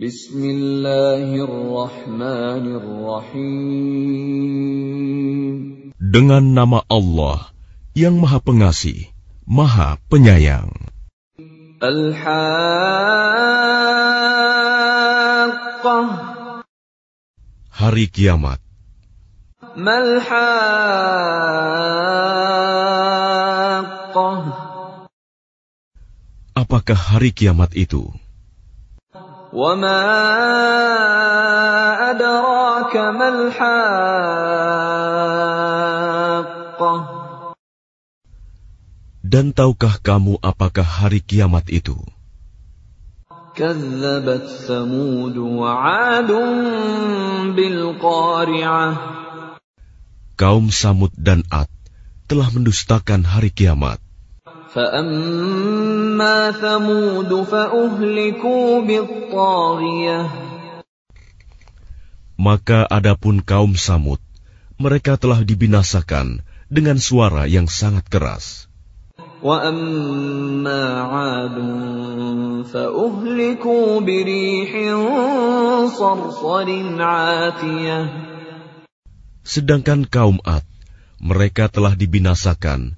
Bismillahirrahmanirrahim. Dengan nama Allah yang Maha Pengasih, Maha Penyayang. Al-Haqqah. Hari Kiamat. Mal-Haqqah. Apakah hari kiamat itu? وما أدراك ما الحاقة Dan tahukah kamu apakah hari kiamat itu? كذبت ثمود وعاد بالقارعة Kaum Samud dan Ad telah mendustakan hari kiamat. فأما ثمود فأهلكوا بالطاغية Maka adapun kaum Samud, mereka telah dibinasakan dengan suara yang sangat keras. وأما عاد فأهلكوا بريح صرصر عاتية Sedangkan kaum Ad, mereka telah dibinasakan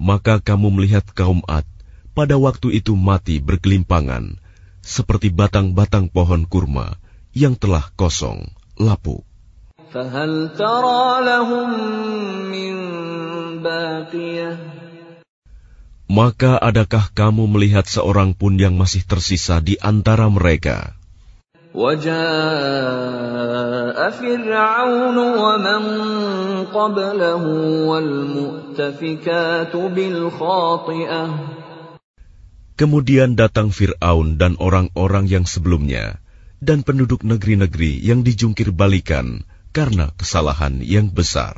maka kamu melihat kaum Ad pada waktu itu mati bergelimpangan, seperti batang-batang pohon kurma yang telah kosong, lapuk. Maka adakah kamu melihat seorang pun yang masih tersisa di antara mereka? وجاء فرعون ومن قبله والمؤتفكات بالخاطئة Kemudian datang Fir'aun dan orang-orang yang sebelumnya, dan penduduk negeri-negeri yang dijungkir balikan karena kesalahan yang besar.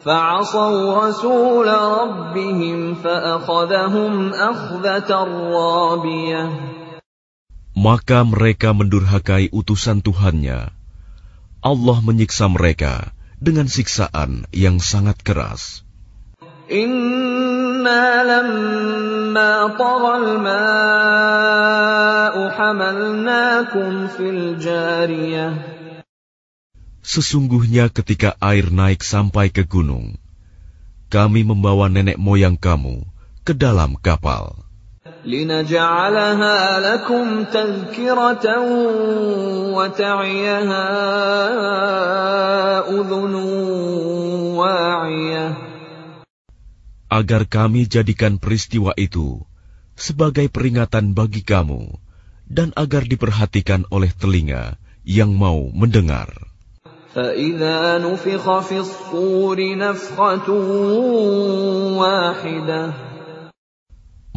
فعصوا رسول ربهم فأخذهم أخذة رابية maka mereka mendurhakai utusan Tuhannya. Allah menyiksa mereka dengan siksaan yang sangat keras. Sesungguhnya ketika air naik sampai ke gunung, kami membawa nenek moyang kamu ke dalam kapal. لنجعلها لكم تذكرة وتعيها أذن واعية agar kami jadikan peristiwa itu sebagai peringatan bagi kamu dan agar diperhatikan oleh telinga yang mau mendengar. فإذا نفخ في الصور نفخة واحدة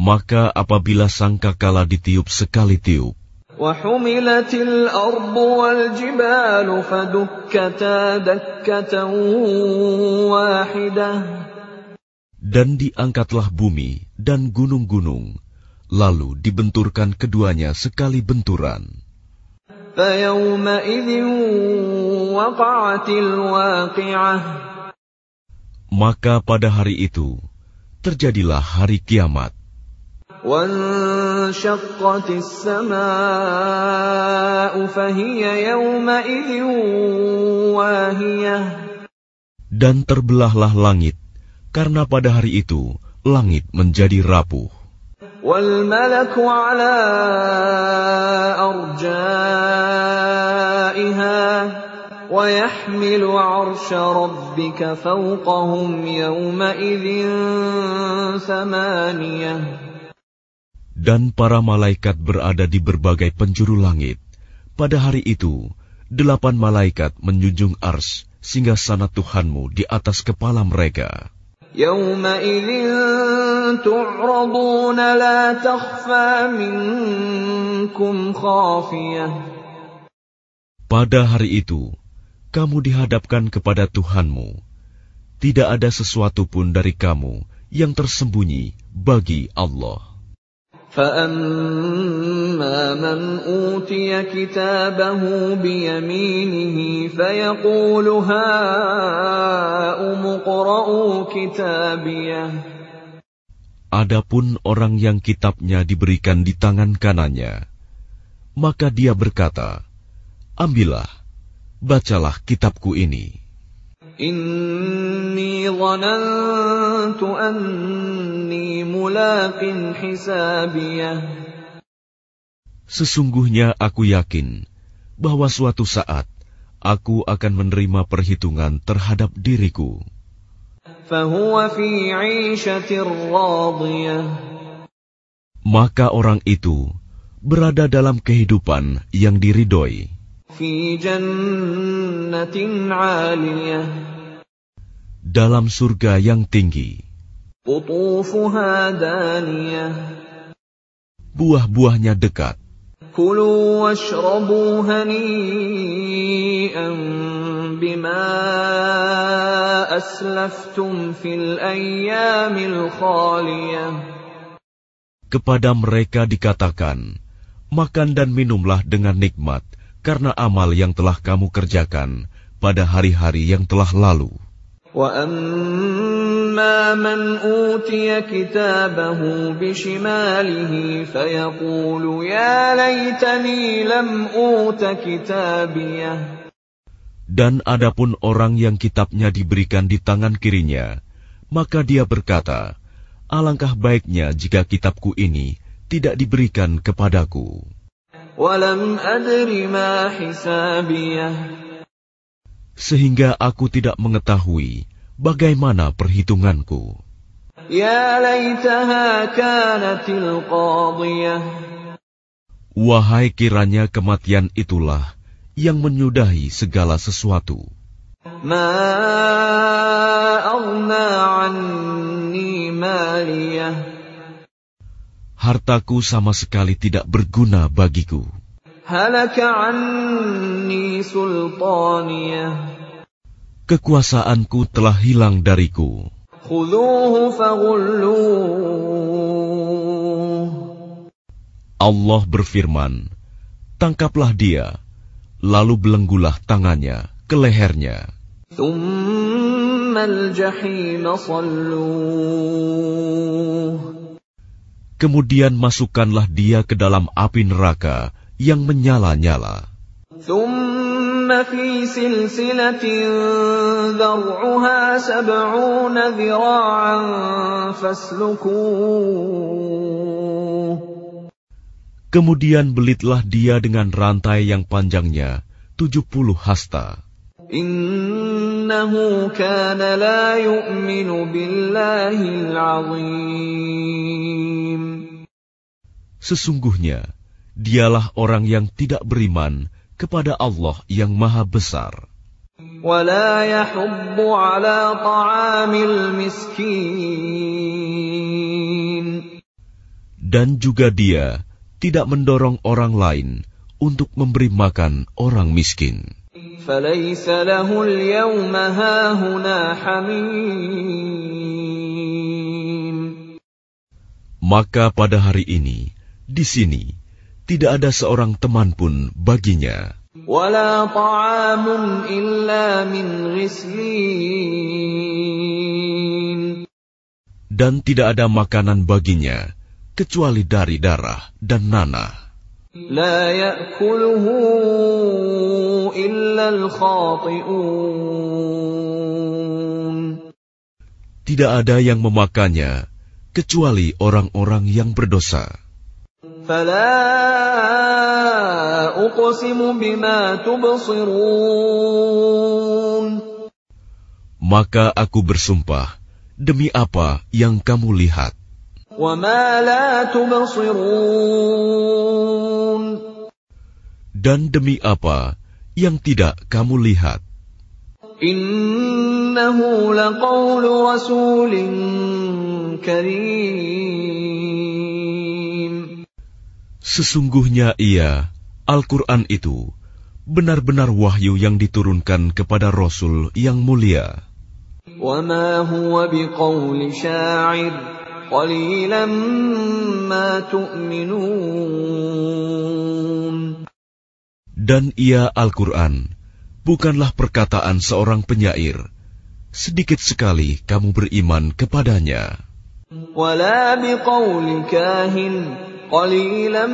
Maka apabila sangkakala ditiup sekali tiup, وحملت الأرض والجبال فدكتا دكة واحدة dan diangkatlah bumi dan gunung-gunung, lalu dibenturkan keduanya sekali benturan. فيومئذ وقعت الواقعة Maka pada hari itu terjadilah hari kiamat. وانشقت السماء فهي يومئذ واهية Dan terbelahlah langit, karena pada hari itu langit menjadi rapuh. والملك على أرجائها ويحمل عرش ربك فوقهم يومئذ ثمانية dan para malaikat berada di berbagai penjuru langit. Pada hari itu, delapan malaikat menjunjung ars sehingga sana Tuhanmu di atas kepala mereka. Pada hari itu, kamu dihadapkan kepada Tuhanmu. Tidak ada sesuatu pun dari kamu yang tersembunyi bagi Allah. فأما من أوتي كتابه بيمينه فيقول هاؤم اقرءوا كتابيه Adapun orang yang kitabnya diberikan di tangan kanannya, maka dia berkata, Ambillah, bacalah kitabku ini. Inni dhanantu anni mulaqin hisabiyah. Sesungguhnya aku yakin bahwa suatu saat aku akan menerima perhitungan terhadap diriku. فهو في عيشة راضية Maka orang itu berada dalam kehidupan yang diridhoi. Dalam surga yang tinggi. Buah-buahnya dekat. Kepada mereka dikatakan, makan dan minumlah dengan nikmat karena amal yang telah kamu kerjakan pada hari-hari yang telah lalu. وأما من أوتي كتابه بشماله فيقول يا ليتني لم أوت كتابيه Dan adapun orang yang kitabnya diberikan di tangan kirinya, maka dia berkata, Alangkah baiknya jika kitabku ini tidak diberikan kepadaku. Sehingga aku tidak mengetahui bagaimana perhitunganku. Wahai kiranya kematian itulah yang menyudahi segala sesuatu. Ma Hartaku sama sekali tidak berguna bagiku. هلك عني سلطانيه Kekuasaanku telah hilang dariku. خذوه فغلوه Allah berfirman, Tangkaplah dia, lalu belenggulah tangannya ke lehernya. ثم الجحيم صلوه kemudian masukkanlah dia ke dalam api neraka yang menyala-nyala. Kemudian belitlah dia dengan rantai yang panjangnya tujuh puluh hasta. Innahu kana la yu'minu billahi al-azim. Sesungguhnya, dialah orang yang tidak beriman kepada Allah yang maha besar. ولا يحض على طعام المسكين Dan juga dia tidak mendorong orang lain untuk memberi makan orang miskin. فليس له اليوم هاهنا حميم Maka pada hari ini, di sini, tidak ada seorang teman pun baginya. ولا طعام إلا من غسلين Dan tidak ada makanan baginya, kecuali dari darah dan nanah. لا يأكله إلا الخاطئون Tidak ada yang memakannya, kecuali orang-orang yang berdosa. فلا أقسم بما تبصرون Maka aku bersumpah, demi apa yang kamu lihat, وما لا تبصرون dan demi apa yang tidak kamu lihat. إنه لقول رسول كريم Sesungguhnya ia, Al-Quran itu, benar-benar wahyu yang diturunkan kepada Rasul yang mulia. Dan ia Al-Quran, bukanlah perkataan seorang penyair. Sedikit sekali kamu beriman kepadanya. ولا بقول كاهن قليلا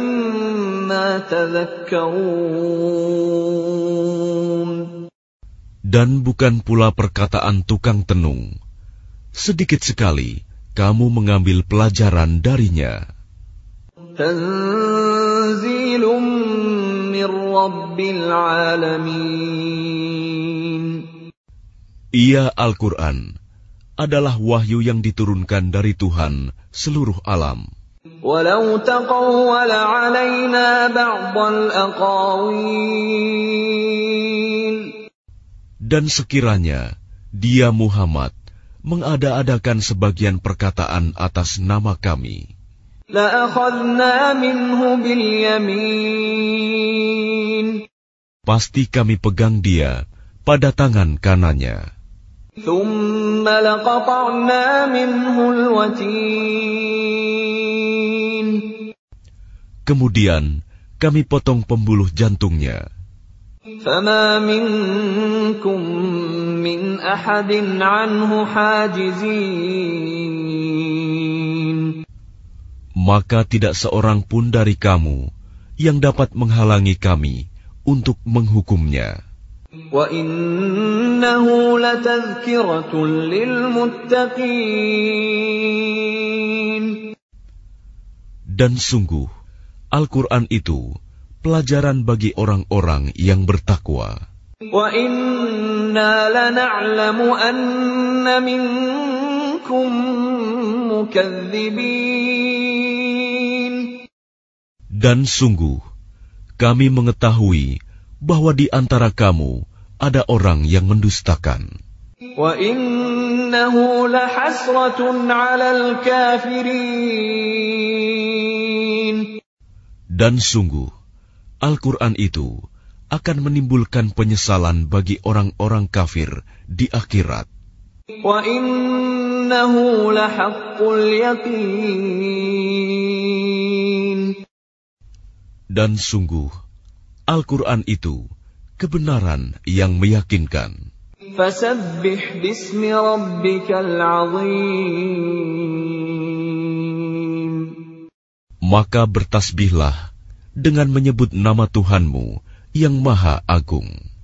ما تذكرون Dan bukan pula perkataan tukang tenung. Sedikit sekali kamu mengambil pelajaran darinya. تنزيل من رب العالمين Ia Al-Quran adalah wahyu yang diturunkan dari Tuhan seluruh alam. ولو تقول علينا بعض الأقاويل Dan sekiranya dia Muhammad mengada-adakan sebagian perkataan atas nama kami, لأخذنا منه باليمين pasti kami pegang dia pada tangan kanannya. ثم لقطعنا منه الوتين Kemudian kami potong pembuluh jantungnya. فما منكم من أحد عنه حاجزين Maka tidak seorang pun dari kamu yang dapat menghalangi kami untuk menghukumnya. وإنه لتذكرة للمتقين Dan sungguh, Al-Quran itu pelajaran bagi orang-orang yang bertakwa. Dan sungguh, kami mengetahui bahwa di antara kamu ada orang yang mendustakan. Dan sungguh, Al-Quran itu akan menimbulkan penyesalan bagi orang-orang kafir di akhirat. Dan sungguh, Al-Quran itu kebenaran yang meyakinkan. Bismi rabbikal azim. Maka bertasbihlah dengan menyebut nama Tuhanmu yang Maha Agung.